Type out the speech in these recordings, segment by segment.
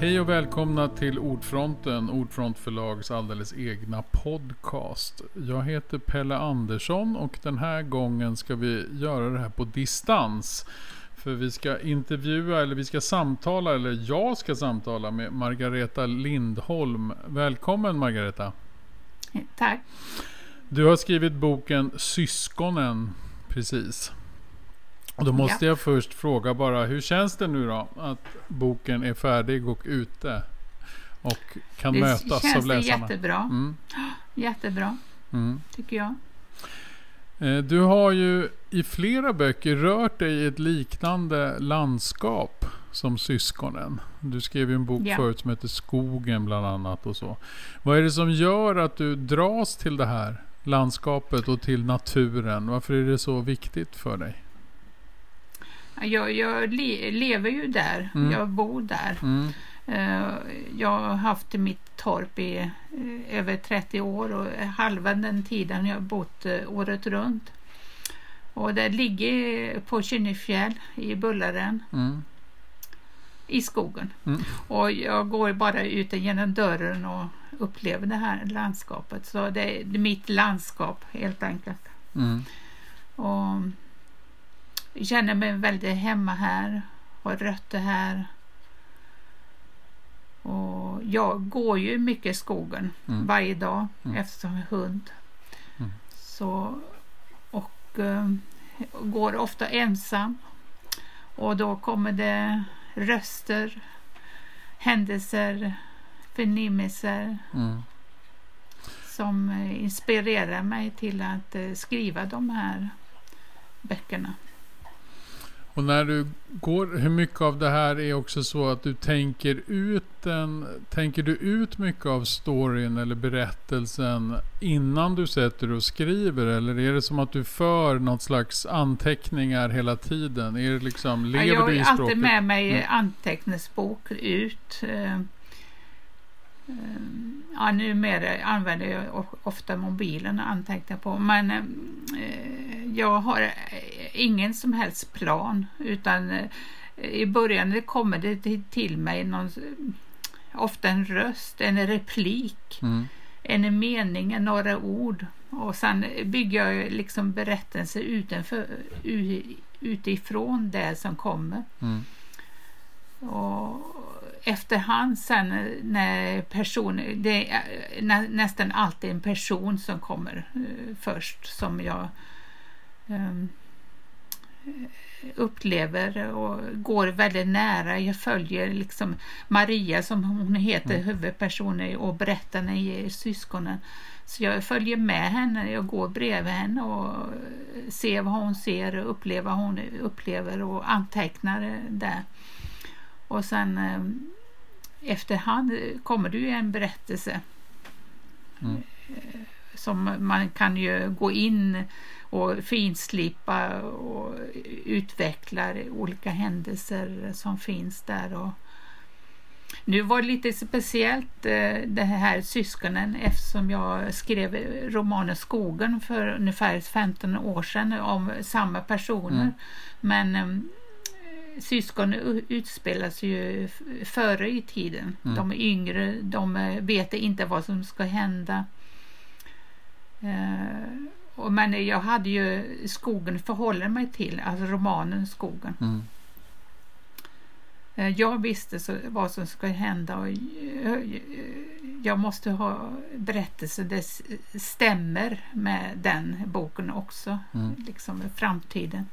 Hej och välkomna till Ordfronten, Ordfront förlags alldeles egna podcast. Jag heter Pelle Andersson och den här gången ska vi göra det här på distans. För vi ska intervjua, eller vi ska samtala, eller jag ska samtala med Margareta Lindholm. Välkommen Margareta! Tack! Du har skrivit boken Syskonen, precis. Och då måste ja. jag först fråga bara, hur känns det nu då att boken är färdig och ute? Och kan det mötas av läsarna? Det känns jättebra. Mm. Jättebra, mm. tycker jag. Eh, du har ju i flera böcker rört dig i ett liknande landskap som syskonen. Du skrev ju en bok ja. förut som heter Skogen bland annat och så. Vad är det som gör att du dras till det här landskapet och till naturen? Varför är det så viktigt för dig? Jag, jag le, lever ju där, mm. jag bor där. Mm. Uh, jag har haft mitt torp i uh, över 30 år och halva den tiden har jag bott uh, året runt. Och det ligger på Kynnefjäll i Bullaren. Mm. I skogen. Mm. Och jag går bara ut genom dörren och upplever det här landskapet. Så det är mitt landskap helt enkelt. Mm. Och jag känner mig väldigt hemma här, har rötter här. Och jag går ju mycket i skogen mm. varje dag mm. eftersom jag har hund. Mm. Så, och uh, går ofta ensam. Och då kommer det röster, händelser, förnimmelser mm. som inspirerar mig till att uh, skriva de här böckerna. Och när du går, hur mycket av det här är också så att du tänker ut den, tänker du ut mycket av storyn eller berättelsen innan du sätter dig och skriver? Eller är det som att du för något slags anteckningar hela tiden? Är det liksom, lever? Jag har alltid med mig mm. anteckningsbok ut. Eh, ja, numera använder jag ofta mobilen och antecknar på. Men eh, jag har ingen som helst plan utan eh, i början kommer det till mig någon, ofta en röst, en replik, mm. en mening, några ord och sen bygger jag liksom berättelser utanför, utifrån det som kommer. Mm. Och efterhand sen när person, det är nä, nästan alltid en person som kommer uh, först som jag um, upplever och går väldigt nära. Jag följer liksom Maria som hon heter, mm. huvudpersonen och berättarna i syskonen. Så jag följer med henne, jag går bredvid henne och ser vad hon ser och upplever vad hon upplever och antecknar det. Och sen ehm, efterhand kommer det ju en berättelse mm. Eh, som man kan ju gå in och finslipa och utveckla olika händelser som finns där. Och nu var det lite speciellt eh, det här syskonen eftersom jag skrev romanen Skogen för ungefär 15 år sedan om samma personer. Mm. Men syskon utspelas ju före i tiden. Mm. De är yngre, de eh, vet inte vad som ska hända. Uh, men jag hade ju skogen förhåller mig till, alltså romanen Skogen. Mm. Uh, jag visste så, vad som skulle hända och jag, jag måste ha berättelser det stämmer med den boken också, mm. liksom framtiden.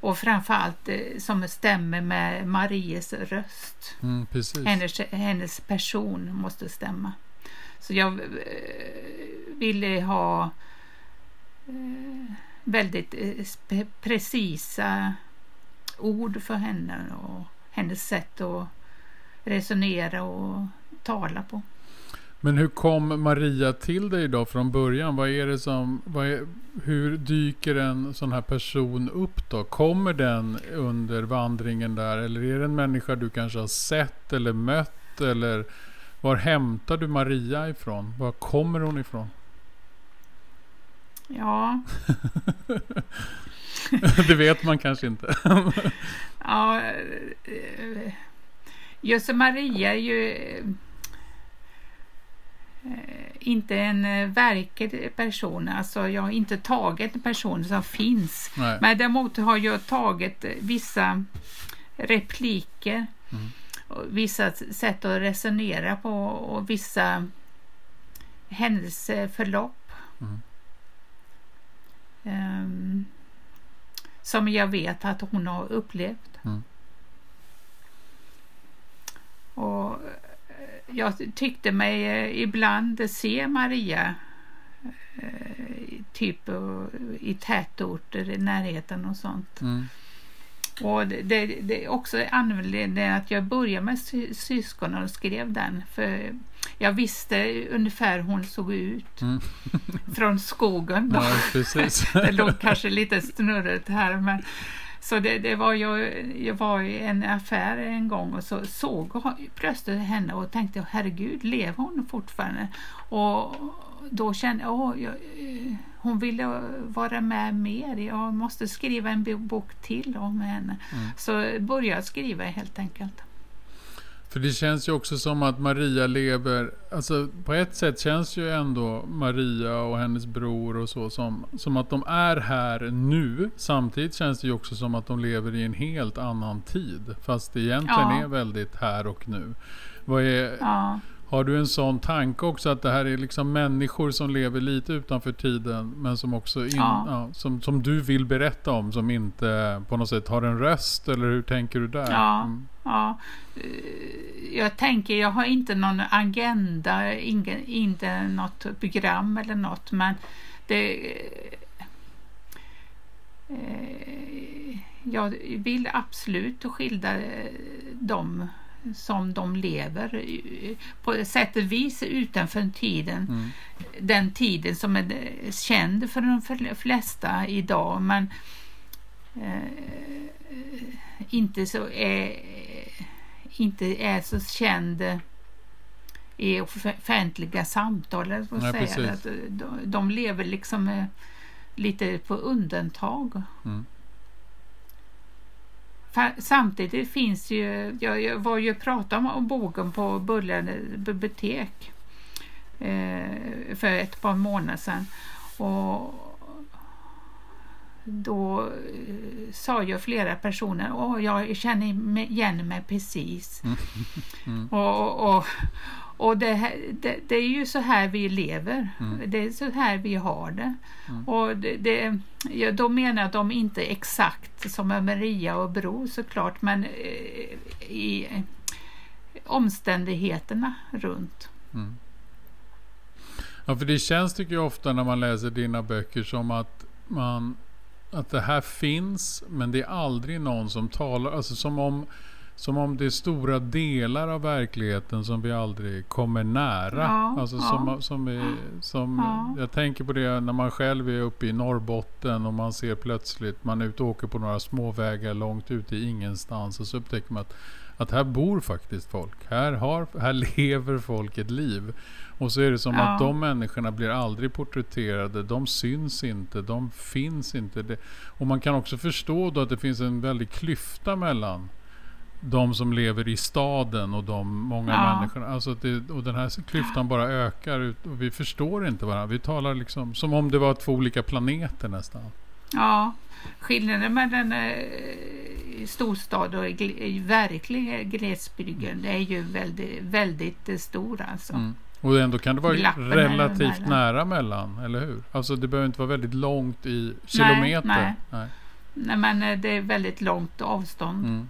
Och framförallt eh, som stämmer med Maries röst. Mm, hennes, hennes person måste stämma. Så jag eh, ville ha eh, väldigt precisa ord för henne och hennes sätt att resonera och tala på. Men hur kom Maria till dig då från början? Vad är det som, är, hur dyker en sån här person upp då? Kommer den under vandringen där? Eller är det en människa du kanske har sett eller mött? Eller var hämtar du Maria ifrån? Var kommer hon ifrån? Ja. det vet man kanske inte. ja, eh, Jösse Maria är ju eh, inte en eh, verklig person. Alltså jag har inte tagit en person som finns. Nej. Men däremot har jag tagit eh, vissa repliker. Mm. Och vissa sätt att resonera på och vissa händelseförlopp. Mm. Ehm, som jag vet att hon har upplevt. Mm. Och eh, jag tyckte mig eh, ibland se Maria eh, typ eh, i tätorter i närheten och sånt. Mm. Och det, det, det är också anledningen att jag började med sy syskonen och skrev den. För jag visste ungefär hur hon såg ut Mm. från skogen. Då. Ja, det låg kanske lite snurrigt här. Men, så det, det var ju, jag var i en affär en gång och så såg jag plötsligt henne och tänkte herregud, lever hon fortfarande? Och då kände jag, jag, eh, hon ville vara med mer. Jag måste skriva en bo- bok till om henne. Mm. Så började jag skriva helt enkelt. För det känns ju också som att Maria lever, alltså på ett sätt känns ju ändå Maria och hennes bror och så som, som att de är här nu. Samtidigt känns det ju också som att de lever i en helt annan tid. Fast det egentligen Ja. är väldigt här och nu. Vad är, Ja, har du en sån tanke också att det här är liksom människor som lever lite utanför tiden men som också in, Ja. ja, som, som du vill berätta om som inte på något sätt har en röst eller hur tänker du där? Ja. Mm. ja. Eh, Jag tänker, jag har inte någon agenda, ingen, inte något program eller något, men det... eh, Jag vill absolut skilda eh, dem som de lever på sätt och vis utanför tiden. Mm. Den tiden som är känd för de fl- flesta idag, men eh, inte så är, inte är så känd i off- offentliga samtal. eller vad Nej, säga. Att de, de lever liksom eh, lite på undantag. Mm. Samtidigt finns ju, jag, jag var ju och pratade om boken på Bullande bibliotek eh, för ett par månader sedan. Och då eh, sa ju flera personer, åh jag känner igen mig precis. Mm. Och, och, och det, här- det, det är ju så här vi lever. Mm. Det är så här vi har det. Mm. Och det, det, ja, då menar jag de inte exakt som är Maria och Bro såklart, men eh, i eh, omständigheterna runt. Mm. Ja, för det känns tycker jag ofta när man läser dina böcker som att man att det här finns, men det är aldrig någon som talar. Alltså som om, som om det är stora delar av verkligheten som vi aldrig kommer nära. Ja, alltså ja. som, som, är, som Ja. Jag tänker på det när man själv är uppe i Norrbotten och man ser plötsligt, man är ute och åker på några småvägar långt ute i ingenstans och så upptäcker man att, att här bor faktiskt folk. Här, har, här lever folk ett liv. Och så är det som Ja. att de människorna blir aldrig porträtterade. De syns inte. De finns inte. Det, och man kan också förstå då att det finns en väldig klyfta mellan de som lever i staden och de många Ja. människorna. Alltså det, och den här klyftan bara ökar. ut- Och vi förstår inte varandra. Vi talar liksom som om det var två olika planeter nästan. Ja, skillnaden mellan eh, storstad och i verkliga glesbygden är ju väldigt, väldigt eh, stor alltså. Mm. Och ändå kan det vara Glappen relativt nära mellan, eller hur? Alltså det behöver inte vara väldigt långt i kilometer. nej. nej. Nej, men eh, det är väldigt långt avstånd. Mm.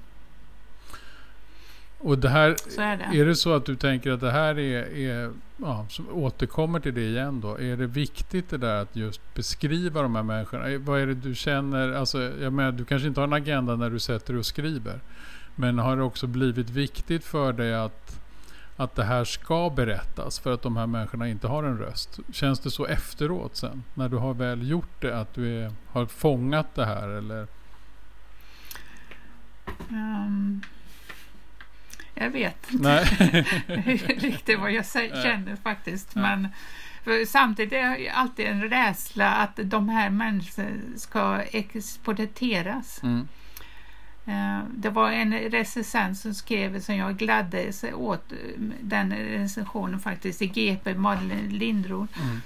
Och det här, Så är det. är det så att du tänker att det här är, är ja, som återkommer till det igen då. Är det viktigt det där att just beskriva de här människorna? Eh, Vad är det du känner? Alltså, jag menar, du kanske inte har en agenda när du sätter dig och skriver. Men har det också blivit viktigt för dig att, att det här ska berättas för att de här människorna inte har en röst? Känns det så efteråt sen? När du har väl gjort det? Att du är, har fångat det här? Eller? Ehm, jag vet inte riktigt vad jag känner faktiskt. Nej. Men samtidigt är det alltid en rädsla att de här människorna ska exploateras. Mm. Eh, det var en recensent som skrev som jag gladde sig åt den recensionen faktiskt i GP, Madeleine Lindroth, Mm.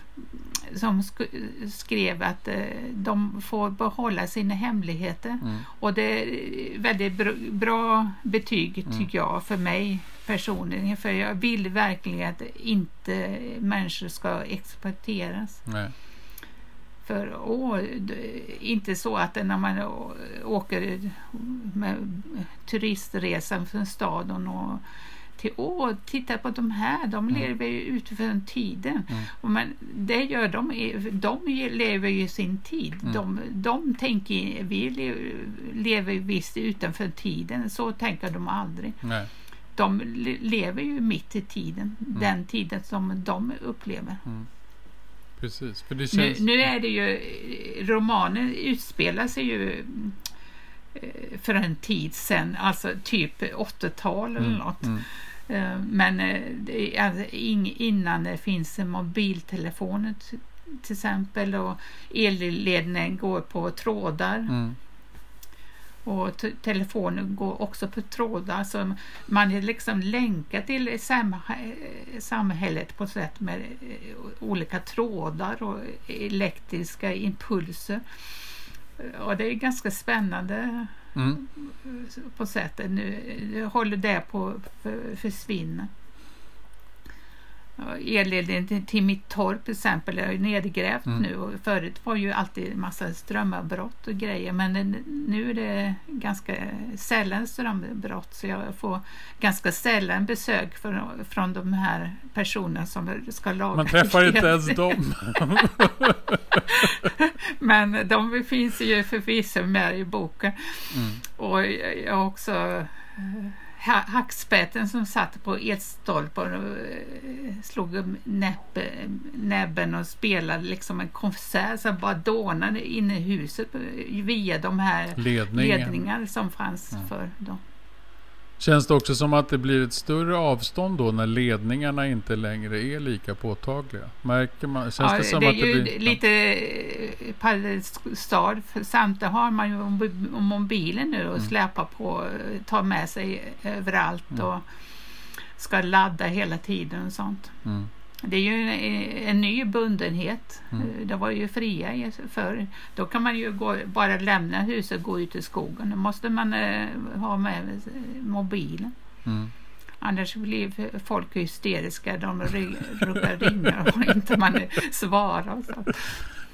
Som sk- skrev att eh, de får behålla sina hemligheter. Mm. Och det är väldigt br- bra betyg Mm. tycker jag för mig personligen. För jag vill verkligen att inte människor ska exploateras. Nej. För det- inte så att när man åker med turistresan från staden och till åh, titta på de här, de Mm. lever ju utifrån tiden. Mm. Och men det gör de, de lever ju sin tid. Mm. De, de tänker, vi le- lever visst utanför tiden, så tänker de aldrig. Nej. De le- lever ju mitt i tiden, Mm. den tiden som de upplever. Precis. För det Nu, känns... nu är det ju, romanen utspelar sig ju eh, för en tid sedan, alltså typ 80-tal eller Mm, något. mm, Men eh, det är alltså innan det finns mobiltelefoner till exempel och elledningen går på trådar mm, och telefonen går också på trådar. Så man är liksom länkad till sam- eh, samhället på sätt med eh, olika trådar och elektriska impulser. Och det är ganska spännande mm. på sättet. Nu håller det på att för- försvinna. Elledningen till- mitt torp till exempel är nedgrävt Mm. nu och förut var ju alltid massa strömavbrott och grejer men nu är det ganska sällan strömavbrott så jag får ganska sällan besök från, från de här personerna som ska laga Man träffar inte ens dem. Men de finns ju förvisso med i boken. Mm. Och jag också eh, hackspetten som satt på elstolpen och eh, slog upp näbb, näbben och spelade liksom en konsert som bara dånade inne i huset eh, via de här Ledningen. ledningar som fanns Mm. för dem. Känns det också som att det blir ett större avstånd då när ledningarna inte längre är lika påtagliga? Märker man? Känns Ja, det som det är att det blir... lite eh, paradoxalt för samtidigt har man ju mob- mobilen nu och Mm. släpar på, eh, tar med sig överallt Mm. och ska ladda hela tiden och sånt. Mm. Det är ju en, en ny bundenhet. Mm. Eh, Det var ju fria förr. Då kan man ju gå, bara lämna huset och gå ut i skogen. Då måste man eh, ha med eh, mobilen. Mm. Annars blir folk hysteriska. De råkar ringa och inte man svarar. Så.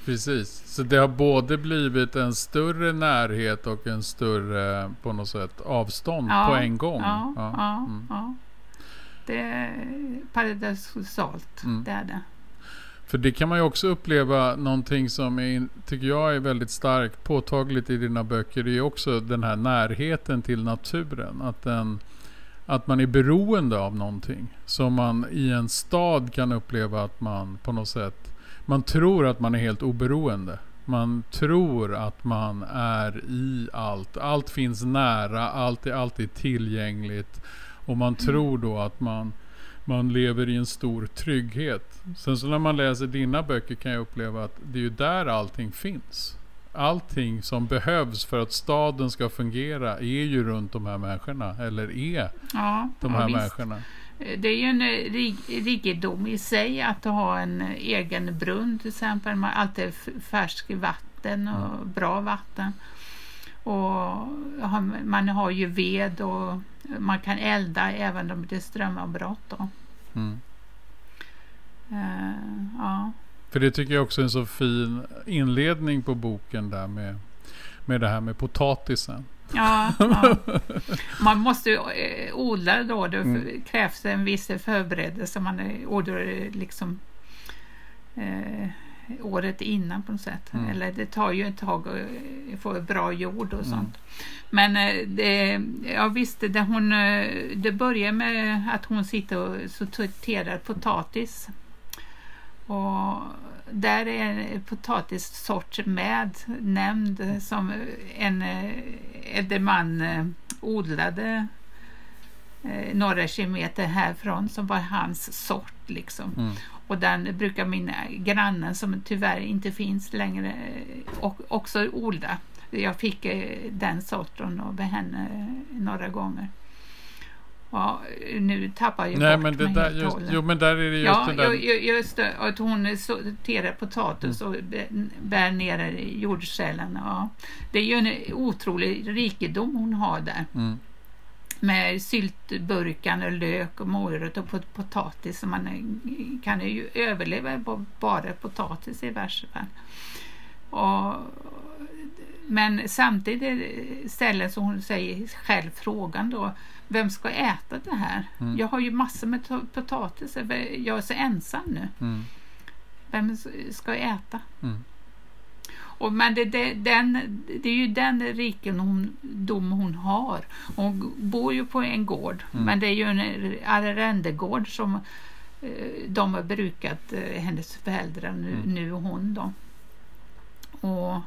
Precis. Så det har både blivit en större närhet och en större på något sätt avstånd Ja, på en gång. Ja, ja, Mm. Det är paradoxalt. Mm. Det är det. För det kan man ju också uppleva någonting som är, tycker jag är väldigt starkt påtagligt i dina böcker. Det är också den här närheten till naturen. Att, den, att man är beroende av någonting. Som man i en stad kan uppleva att man på något sätt, man tror att man är helt oberoende. Man tror att man är i allt. Allt finns nära, allt är alltid tillgängligt. Och man tror då att man man lever i en stor trygghet. Sen så när man läser dina böcker kan jag uppleva att det är ju där allting finns. Allting som behövs för att staden ska fungera är ju runt de här människorna. Eller är Ja, de ja, här visst. människorna. Det är ju en eh, rik- rikedom i sig att ha en eh, egen brunn till exempel. Man alltid färskt vatten och bra vatten. Och man har ju ved och man kan elda även om det är strömavbrott. Då. Mm. Eh, ja. För det tycker jag också är en så fin inledning på boken där med, med det här med potatisen. Ja, ja. Man måste ju eh, odla då. Det Mm. krävs en viss förberedelse. Man odlar liksom eh, året innan på något sätt. Mm. Eller det tar ju ett tag att eh, få bra jord och Mm. sånt. Men eh, det, jag visste det, hon, eh, det börjar med att hon sitter och sorterar potatis. Och där är en potatissort med nämnd som en äldre man odlade några kilometer härifrån som var hans sort liksom. Mm. Och den brukar mina grannar som tyvärr inte finns längre eh, och också odla. Jag fick eh, den sorten av henne eh, några gånger. Ja, nu tappar jag Nej, bort men det mig där, och just, jo men där är det just Ja, det där. ju- ju- just det. Att hon sorterar potatis och bä- bär ner jordcellen. Ja. Det är ju en otrolig rikedom hon har där. Mm, Med syltburkar och lök och morötter och pot- potatis. Så man eh, kan ju överleva på bara potatis i värsta fall. Och, men samtidigt ställer så hon säger själv frågan då. Vem ska äta det här? Mm. Jag har ju massor med potatis. Jag är så ensam nu. mm, Vem ska äta? mm, Och, men det, det, den, det är ju den rikedom hon har. Hon bor ju på en gård, Mm. men det är ju en arrendegård som eh, de har brukat, eh, hennes föräldrar, nu, Mm. nu och hon då. Och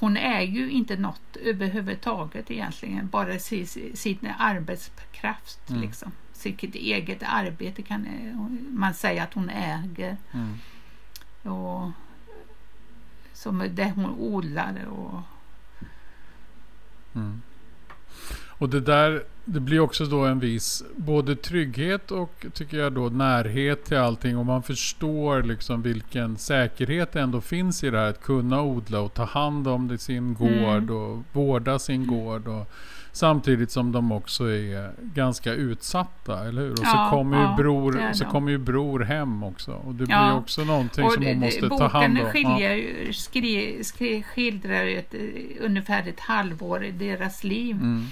hon äger ju inte något överhuvudtaget egentligen, bara sin, sin arbetskraft. Mm. Liksom. Sitt eget arbete kan eh, man säga att hon äger. mm. Och som det hon odlade och Mm. Och det där, det blir också då en viss både trygghet och tycker jag då närhet till allting. Och man förstår liksom vilken säkerhet det ändå finns i det här att kunna odla och ta hand om det, sin gård och vårda sin gård. Och, samtidigt som de också är ganska utsatta, eller hur? Och så Ja, kommer ju ja, bror, så kommer ju bror hem också. Och det Ja. blir också någonting och som hon måste ta boken hand om. skiljer, skri, skri, skildrar ett, eh, ungefär ett halvår i deras liv. Mm,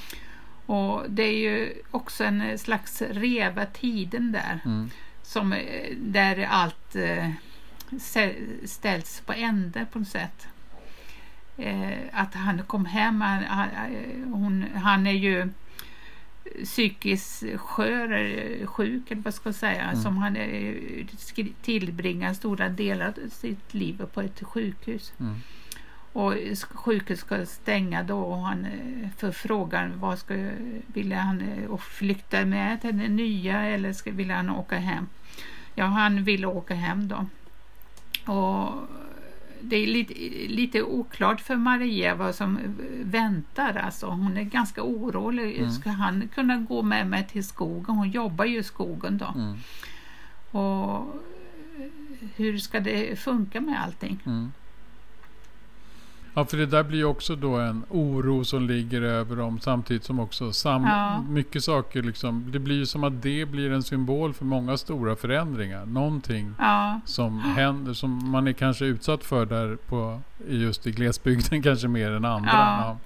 Och det är ju också en slags reva tiden där. mm, Som, eh, där allt eh, stä- ställs på ände på något sätt. Eh, att han kom hem, han, hon, han är ju psykiskt skör, eh, sjuk eller vad ska jag säga, Mm. som han eh, tillbringar stora delar av sitt liv på ett sjukhus. mm, Och sjukhus ska stänga då och han för frågan vad ska, ville han och flytta med till den nya eller ska, ville han åka hem? Ja, han ville åka hem då. Och det är lite, lite oklart för Maria vad som väntar. Alltså. Hon är ganska orolig. Mm. Ska han kunna gå med mig till skogen? Hon jobbar ju i skogen då. mm, Och hur ska det funka med allting? Mm. Ja, för det där blir ju också då en oro som ligger över dem samtidigt som också sam Ja. mycket saker liksom. Det blir ju som att det blir en symbol för många stora förändringar. Någonting Ja, som händer som man är kanske utsatt för där på just i glesbygden kanske mer än andra. Ja.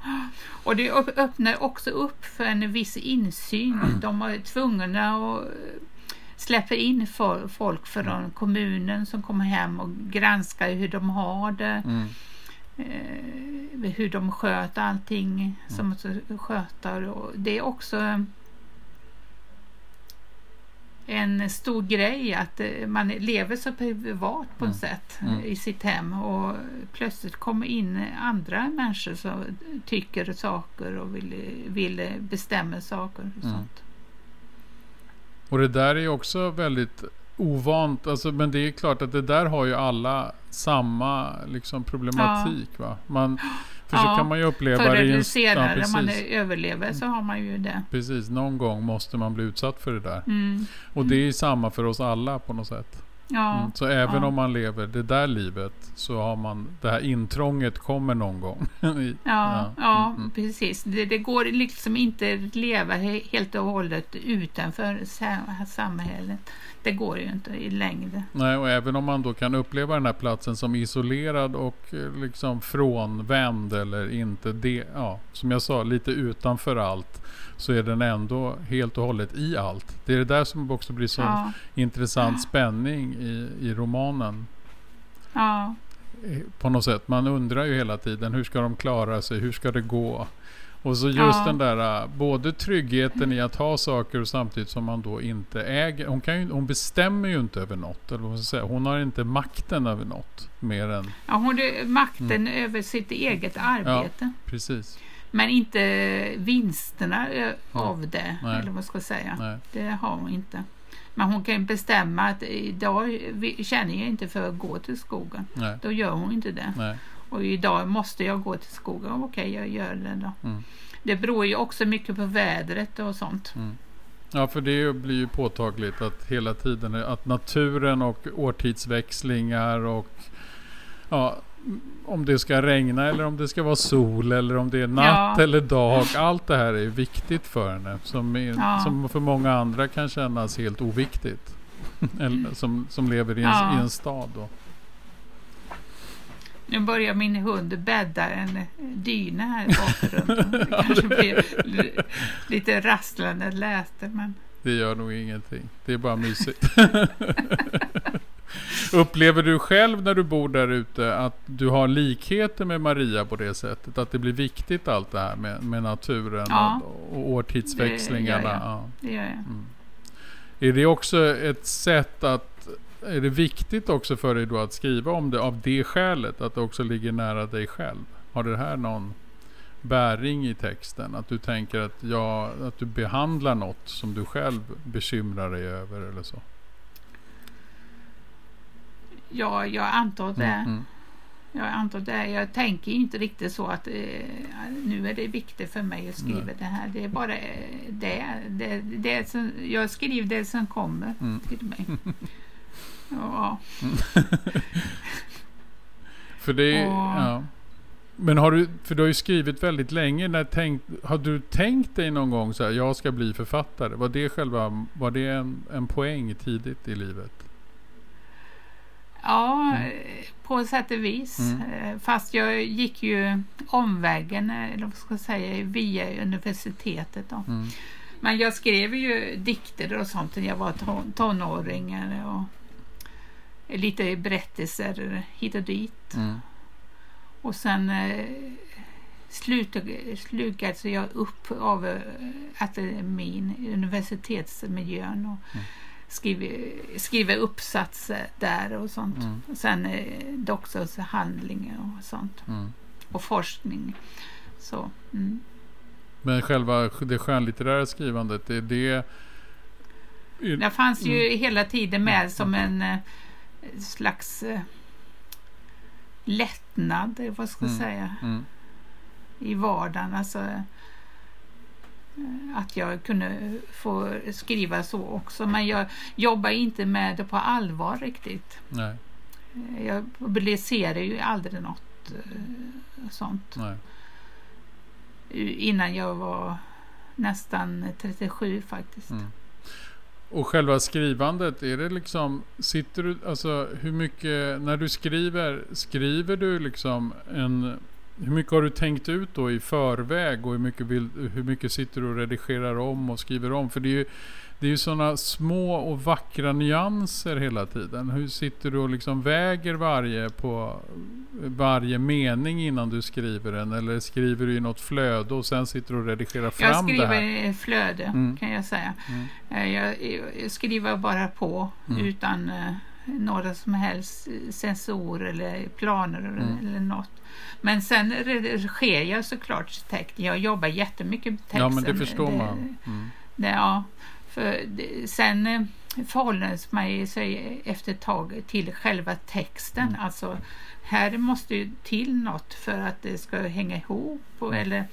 Och det öppnar också upp för en viss insyn. De var tvungna att eh, släppa in fo- folk från kommunen som kommer hem och granskar hur de har det. Mm. Eh, hur de sköter allting som de sköter. Och det är också en stor grej att eh, man lever så privat på Mm. ett sätt Mm. eh, i sitt hem och plötsligt kommer in andra människor som tycker saker och vill, vill bestämma saker. Och Mm. sånt. Och det där är också väldigt ovant. Alltså, men det är klart att det där har ju alla samma liksom, problematik. Va? Man, för så Ja, kan man ju uppleva Förr det senare, ja, om man överlever så har man ju det. Precis, någon gång måste man bli utsatt för det där. Mm. Och det är ju samma för oss alla på något sätt. Ja, Mm. Så även ja. om man lever det där livet så har man det här intrånget kommer någon gång. I- Ja, ja, Mm, mm. precis. Det, det går liksom inte att leva he- helt och hållet utanför sa- samhället. Det går ju inte i längden. Nej, och även om man då kan uppleva den här platsen som isolerad och eh, liksom frånvänd eller inte det, ja, som jag sa, lite utanför allt. Så är den ändå helt och hållet i allt. Det är det där som också blir så Ja, intressant spänning i, i romanen. ja, På något sätt. Man undrar ju hela tiden hur ska de klara sig? Hur ska det gå? Och så just Ja. den där eh, både tryggheten i att ha saker och samtidigt som man då inte äger. Hon, kan ju, hon bestämmer ju inte över något. Eller vad säga. Hon har inte makten över något mer än ja, hon har makten Mm. över sitt eget arbete. precis. Men inte vinsterna ö- av det, Nej. eller vad ska jag säga. Nej. Det har hon inte. Men hon kan bestämma att idag känner jag inte för att gå till skogen. Nej. Då gör hon inte det. Nej. Och idag måste jag gå till skogen. Okej, jag gör det då. Mm. Det beror ju också mycket på vädret och sånt. Ja, för det blir ju påtagligt att hela tiden att naturen och årtidsväxlingar och ja, om det ska regna eller om det ska vara sol eller om det är natt Ja. eller dag. Allt det här är viktigt för henne. Som, är, Ja. som för många andra kan kännas helt oviktigt. eller, som, som lever i en, Ja. i en stad. Då. Nu börjar min hund bädda en dyna här i bakgrunden. Det kanske blir li- lite rasslande läte men Det gör nog ingenting. Det är bara mysigt. Upplever du själv när du bor där ute att du har likheter med Maria på det sättet? Att det blir viktigt allt det här med, med naturen Ja. och, och årtidsväxlingarna? Det gör jag. Ja. det gör jag. Mm. Är det också ett sätt att... Är det viktigt också för dig då att skriva om det av det skälet? Att det också ligger nära dig själv? Har det här någon bäring i texten? Att du tänker att, ja, att du behandlar något som du själv bekymrar dig över eller så? Ja, jag antar det. Mm, mm. Jag antar det. Jag tänker inte riktigt så att eh, nu är det viktigt för mig att skriva Nej. det här. Det är bara eh, det. det, det som, jag skriver det som kommer Mm. till mig. Ja, För det Och- ja. Men har du, för du har ju skrivit väldigt länge. När tänkt, har du tänkt dig någon gång så här, jag ska bli författare? Var det själva, var det en, en poäng tidigt i livet? Ja Mm. eh, på sätt och vis. Mm. Eh, Fast jag gick ju omvägen, eh, eller vad ska jag säga, via universitetet. Då. Mm. Men jag skrev ju dikter och sånt när jag var ton- tonåring. Och lite berättelser hit och dit. Mm. Och sen eh, slukades jag upp av eh, akademin, universitetsmiljön och Mm. Skriver, skriver uppsatser där och sånt. Mm. Och sen eh, doktorshandlingar och sånt. Mm. Och forskning. Så, mm. Men själva det skönlitterära skrivandet, det är det... Det fanns ju Mm. hela tiden med som en eh, slags eh, lättnad, vad ska jag Mm. säga, Mm. i vardagen. Alltså, att jag kunde få skriva så också. Men jag jobbar inte med det på allvar riktigt. Nej, Jag publicerar ju aldrig något eh, sånt. nej. Innan jag var nästan 37 faktiskt. Mm. Och själva skrivandet, är det liksom, sitter du, alltså hur mycket, när du skriver, skriver du liksom en, hur mycket har du tänkt ut då i förväg och hur mycket, vill, hur mycket sitter du och redigerar om och skriver om? För det är ju, det är ju sådana små och vackra nyanser hela tiden. Hur sitter du och liksom väger varje på varje mening innan du skriver den? Eller skriver du i något flöde och sen sitter du och redigerar fram Jag det skriver här? i flöde Mm. kan jag säga. Mm. Eh, Jag, jag skriver bara på Mm. utan eh, några som helst sensorer eller planer eller, Mm. eller något. Men sen redigerar jag såklart texten. Jag jobbar jättemycket med texten. Ja men det förstår Det- man. Mm. Det, ja, för det, sen eh, förhåller man sig efter ett tag till själva texten. Mm. Alltså, här måste ju till något för att det ska hänga ihop. Och, Mm. eller,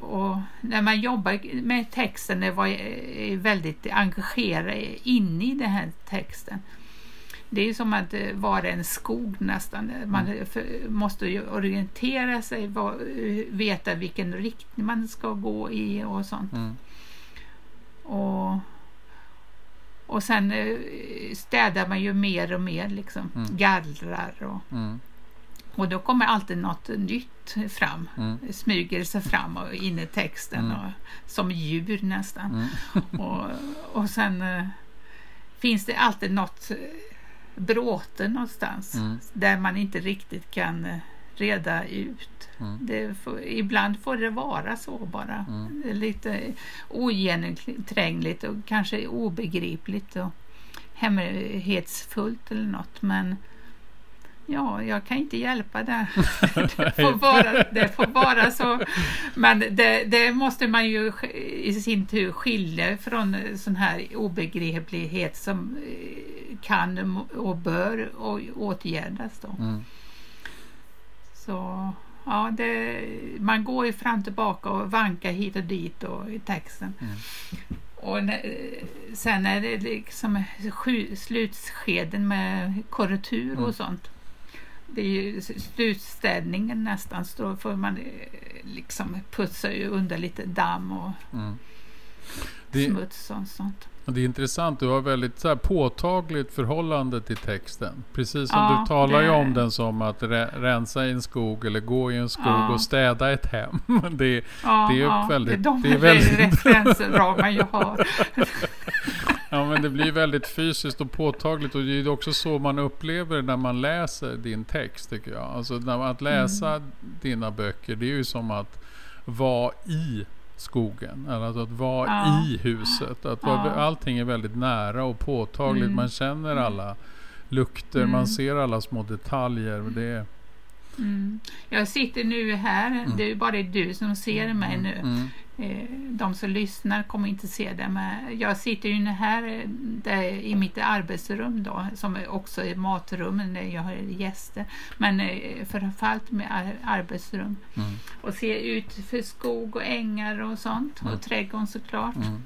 och när man jobbar med texten, var jag väldigt engagerad in i den här texten. Det är som att eh, vara en skog nästan. Man Mm. måste ju orientera sig, eh, veta vilken riktning man ska gå i och sånt. Mm. Och, och sen eh, städar man ju mer och mer, liksom. Mm. gallrar och, Mm. Och då kommer alltid något nytt fram. Mm. Smyger sig fram och in i texten, Mm. och, som djur nästan. Mm. Och, och sen eh, finns det alltid något eh, bråte någonstans Mm. där man inte riktigt kan eh, reda ut. Mm. Får, ibland får det vara så bara. Mm. Det är Lite ogenomträngligt och kanske obegripligt och hemlighetsfullt eller något. Men ja, jag kan inte hjälpa det. det, får vara, det får vara så. Men det, det måste man ju i sin tur skilja från sån här obegriplighet som eh, kan och bör åtgärdas då. Mm. Så ja, det, man går ju fram och tillbaka och vankar hit och dit och, i texten. Mm. Och när, sen är det liksom sju, slutskeden med korrektur Mm. och sånt. Det är ju slutstädningen nästan, så då får man eh, liksom putsa ju under lite damm och Mm. Det, smuts och sånt. det är intressant, du har väldigt så här, påtagligt förhållande till texten. Precis som Ja, du talar ju det- om den som att re, rensa i en skog eller gå i en skog Ja. och städa ett hem. Det, Ja, Det är ju väldigt- det är de det är väldigt- referensramar jag har. Ja men det blir väldigt fysiskt och påtagligt och det är också så man upplever det när man läser din text tycker jag. Alltså när att läsa Mm. dina böcker det är ju som att vara i skogen. Eller alltså att vara Ja. i huset. Att vara, Ja. Allting är väldigt nära och påtagligt. Mm. Man känner alla lukter, Mm. man ser alla små detaljer. Det är, Mm. Jag sitter nu här, det är bara du som ser mig nu. Mm. Eh, De som lyssnar kommer inte se det, men jag sitter ju här eh, där, i mitt arbetsrum då, som är också är matrum när jag har gäster. Men eh, framförallt med ar- arbetsrum. Mm. Och ser ut för skog och ängar och sånt. Mm. Och trädgården såklart. Mm.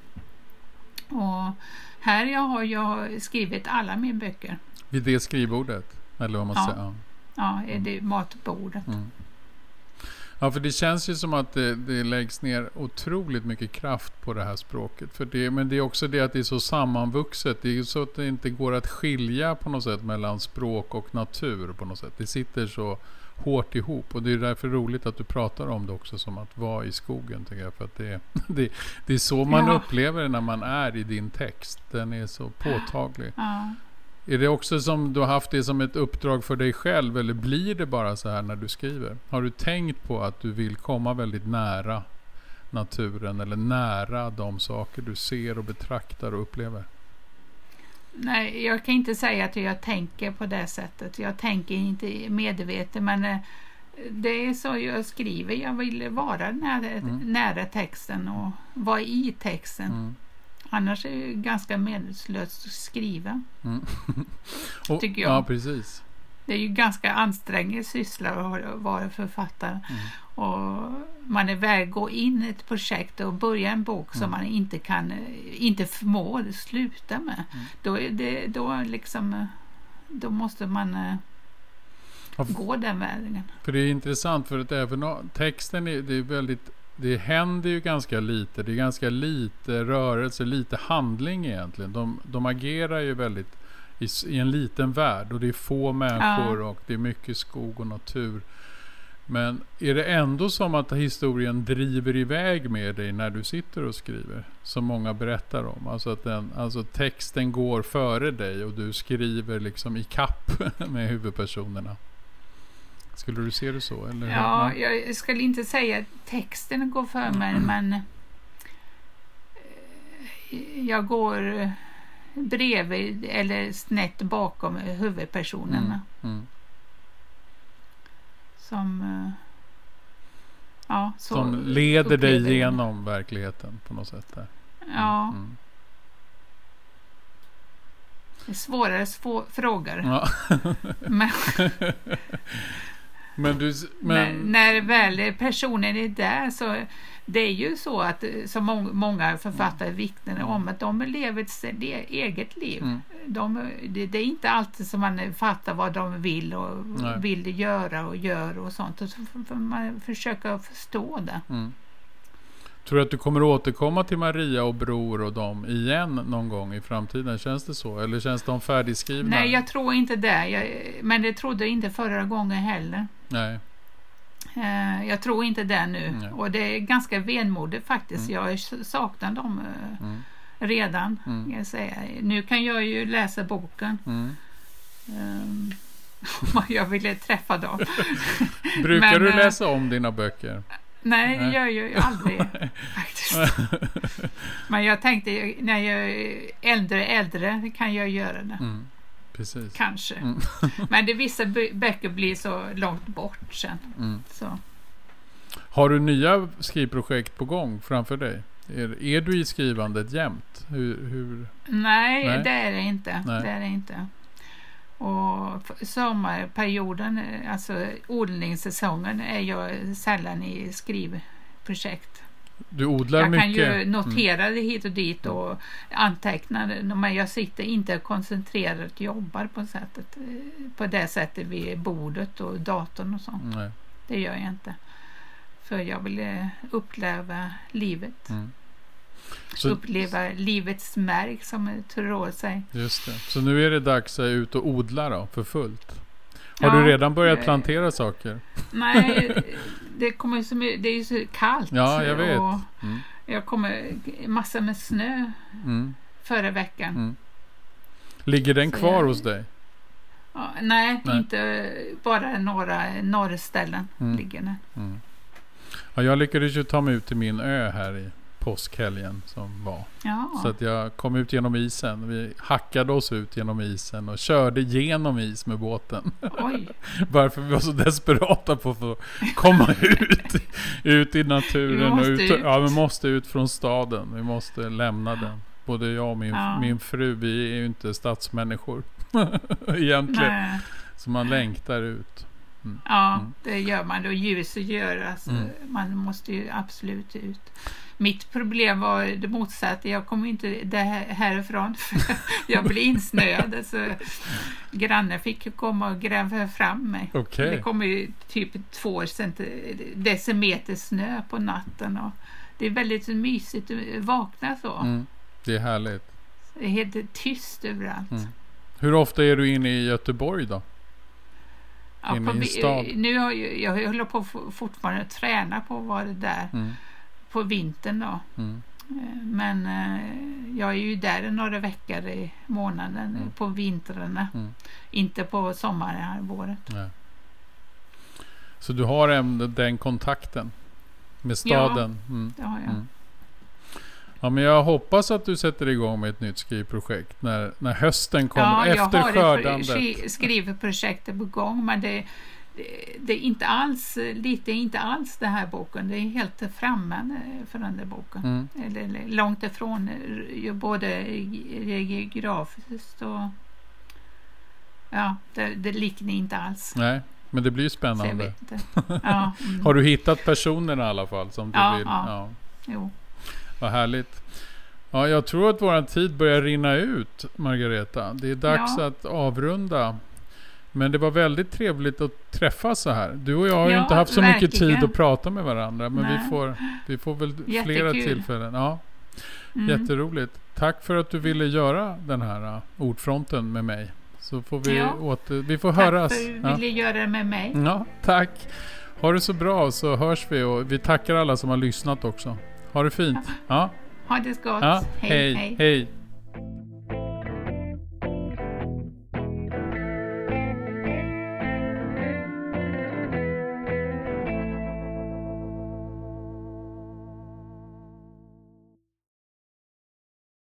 Och här jag har jag skrivit alla mina böcker. Vid det skrivbordet. Eller vad man Ja. säger. Ja. Ja, är det matbordet. Mm. Ja, för det känns ju som att det, det läggs ner otroligt mycket kraft på det här språket. För det, men det är också det att det är så sammanvuxet. Det är ju så att det inte går att skilja på något sätt mellan språk och natur på något sätt. Det sitter så hårt ihop. Och det är därför roligt att du pratar om det också som att vara i skogen tycker jag. För att det, det, det är så man Ja. upplever det när man är i din text. Den är så påtaglig. Ja. Är det också som du har haft det som ett uppdrag för dig själv eller blir det bara så här när du skriver? Har du tänkt på att du vill komma väldigt nära naturen eller nära de saker du ser och betraktar och upplever? Nej, jag kan inte säga att jag tänker på det sättet. Jag tänker inte medvetet, men eh, det är så jag skriver. Jag vill vara nära, Mm. nära texten och vara i texten. Mm. Annars är det ganska meningslöst att skriva. Mm. och, Tycker jag. Ja, precis. Det är ju ganska ansträngande syssla att vara författare. Mm. Och man är väl gå in i ett projekt och börja en bok som Mm. man inte kan, inte förmår sluta med. Mm. Då, är det, då, liksom, då måste man eh, Ja, gå den vägen. För det är intressant för att även texten är, det är väldigt det händer ju ganska lite. Det är ganska lite rörelse, lite handling egentligen. De, de agerar ju väldigt i, i en liten värld och det är få människor och det är mycket skog och natur. Men är det ändå som att historien driver iväg med dig när du sitter och skriver? Som många berättar om. Alltså att den, alltså texten går före dig och du skriver liksom i kapp med huvudpersonerna. Skulle du se det så? Eller? Ja, jag skulle inte säga att texten går för mig, Mm. men eh, jag går bredvid eller snett bakom huvudpersonerna. Mm. Som, eh, ja, Som leder dig genom verkligheten på något sätt. Där. Ja, Mm. är svårare svå frågor. Ja. Men, Men du... när, Men, när väl personen är där så det är ju så att eh, som må- många författare vittnar om att de lever ett eget liv. Mm. De, det, det är inte alltid som man fattar vad de vill och Nej. vill göra och gör och sånt. Och så får man försöka förstå det. mm. Tror du att du kommer återkomma till Maria och Bror och dem igen någon gång i framtiden? Känns det så? Eller känns de färdigskrivna? Nej, jag tror inte det. Jag, men det trodde jag inte förra gången heller. Nej. Eh, jag tror inte det nu. Nej. Och det är ganska vemodigt faktiskt. Mm. Jag saknar dem eh, Mm. redan. Mm. Jag säga. Nu kan jag ju läsa boken. Um, jag ville träffa dem. Brukar Men, du eh, läsa om dina böcker? Nej, det gör jag ju aldrig faktiskt. Men jag tänkte när jag är äldre äldre kan jag göra det. Mm. Precis. Kanske. Mm. Men det vissa bö- böcker blir så långt bort sen. Mm. Så. Har du nya skrivprojekt på gång framför dig? Är, är du i skrivandet jämt? Hur, hur? Nej, Nej. det är det inte. Nej. Det är det inte. Och sommarperioden, eh, alltså odlingssäsongen, är jag sällan i skrivprojekt. Du odlar Jag mycket? kan ju Mm. notera det hit och dit och anteckna det, men jag sitter inte koncentrerat och jobbar på, sättet, eh, på det sättet vid bordet och datorn och sånt. Nej. Det gör jag inte. För jag vill eh, uppleva livet. Mm. Så, Uppleva livets märk som åt sig. just det. Så nu är det dags att ut och odla då, för fullt? Har Ja, du redan börjat plantera saker? Nej, det, kommer så mycket, det är ju så kallt. Ja, jag vet. Mm. jag kommer massa med snö Mm. förra veckan. Mm. Ligger den Så kvar jag- hos dig? Ja, nej, Nej. inte bara några norrställen Mm. ligger den. Mm. Ja, jag lyckades ju ta mig ut till min ö här i påskhelgen som var. Ja, Så att jag kom ut genom isen. Vi hackade oss ut genom isen och körde genom is med båten. oj. Bara för vi var så desperata på att få komma ut. Ut i naturen. Vi och ut, ut. Ja, vi måste ut från staden. Vi måste lämna den. Både jag och min, Ja. min fru, vi är ju inte stadsmänniskor. Egentligen. Nej. Så man längtar ut. Ja, Mm. det gör man. Och ljuset gör alltså, Mm. Man måste ju absolut ut. Mitt problem var det motsatta. Jag kom inte härifrån. För jag blev insnöad. Så grannen fick komma och gräva fram mig. Okej. Det kom ju typ två decimeter snö på natten. Och det är väldigt mysigt att vakna så. Mm. Det är härligt. Det är helt tyst överallt. Mm. Hur ofta är du inne i Göteborg då? Ja, på. Nu har jag, jag håller på fortfarande att träna på att vara där Mm. På vintern då. Mm. Eh, Men eh, jag är ju där några veckor i månaden Mm. på vintrarna. Mm. Inte på sommarhalvåret. Nej. Så du har ändå den kontakten med staden? Mm. Det har jag. Mm. Ja, men jag hoppas att du sätter igång med ett nytt skrivprojekt när, när hösten kommer. Ja, jag efter har ett skördandet. skri- skrivprojekt på gång men det, det, är inte alls lite inte alls den här boken. Det är helt framme eh, för den där boken. Mm. Eller, långt ifrån, eh, både geografiskt och ja, det, det liknar inte alls. Nej, men det blir spännande. Ja, mm. Har du hittat personerna i alla fall som du Ja, vill? ja. Ja. Jo. Vad härligt. Ja, jag tror att våran tid börjar rinna ut, Margareta. Det är dags Ja. att avrunda. Men det var väldigt trevligt att träffas så här. Du och jag har ju Ja, inte haft så mycket verkligen. tid att prata med varandra. Men Nej. vi får, vi får väl flera Jättekul. tillfällen. Ja, Mm. Jätteroligt. Tack för att du ville göra den här uh, ordfronten med mig. Så får vi, Ja. åter, vi får Tack höras. för att du Ja. ville göra det med mig. ja, tack. Ha det så bra så hörs vi och vi tackar alla som har lyssnat också. Ha det fint. Ja, Ha det gott. ja. hej. hej.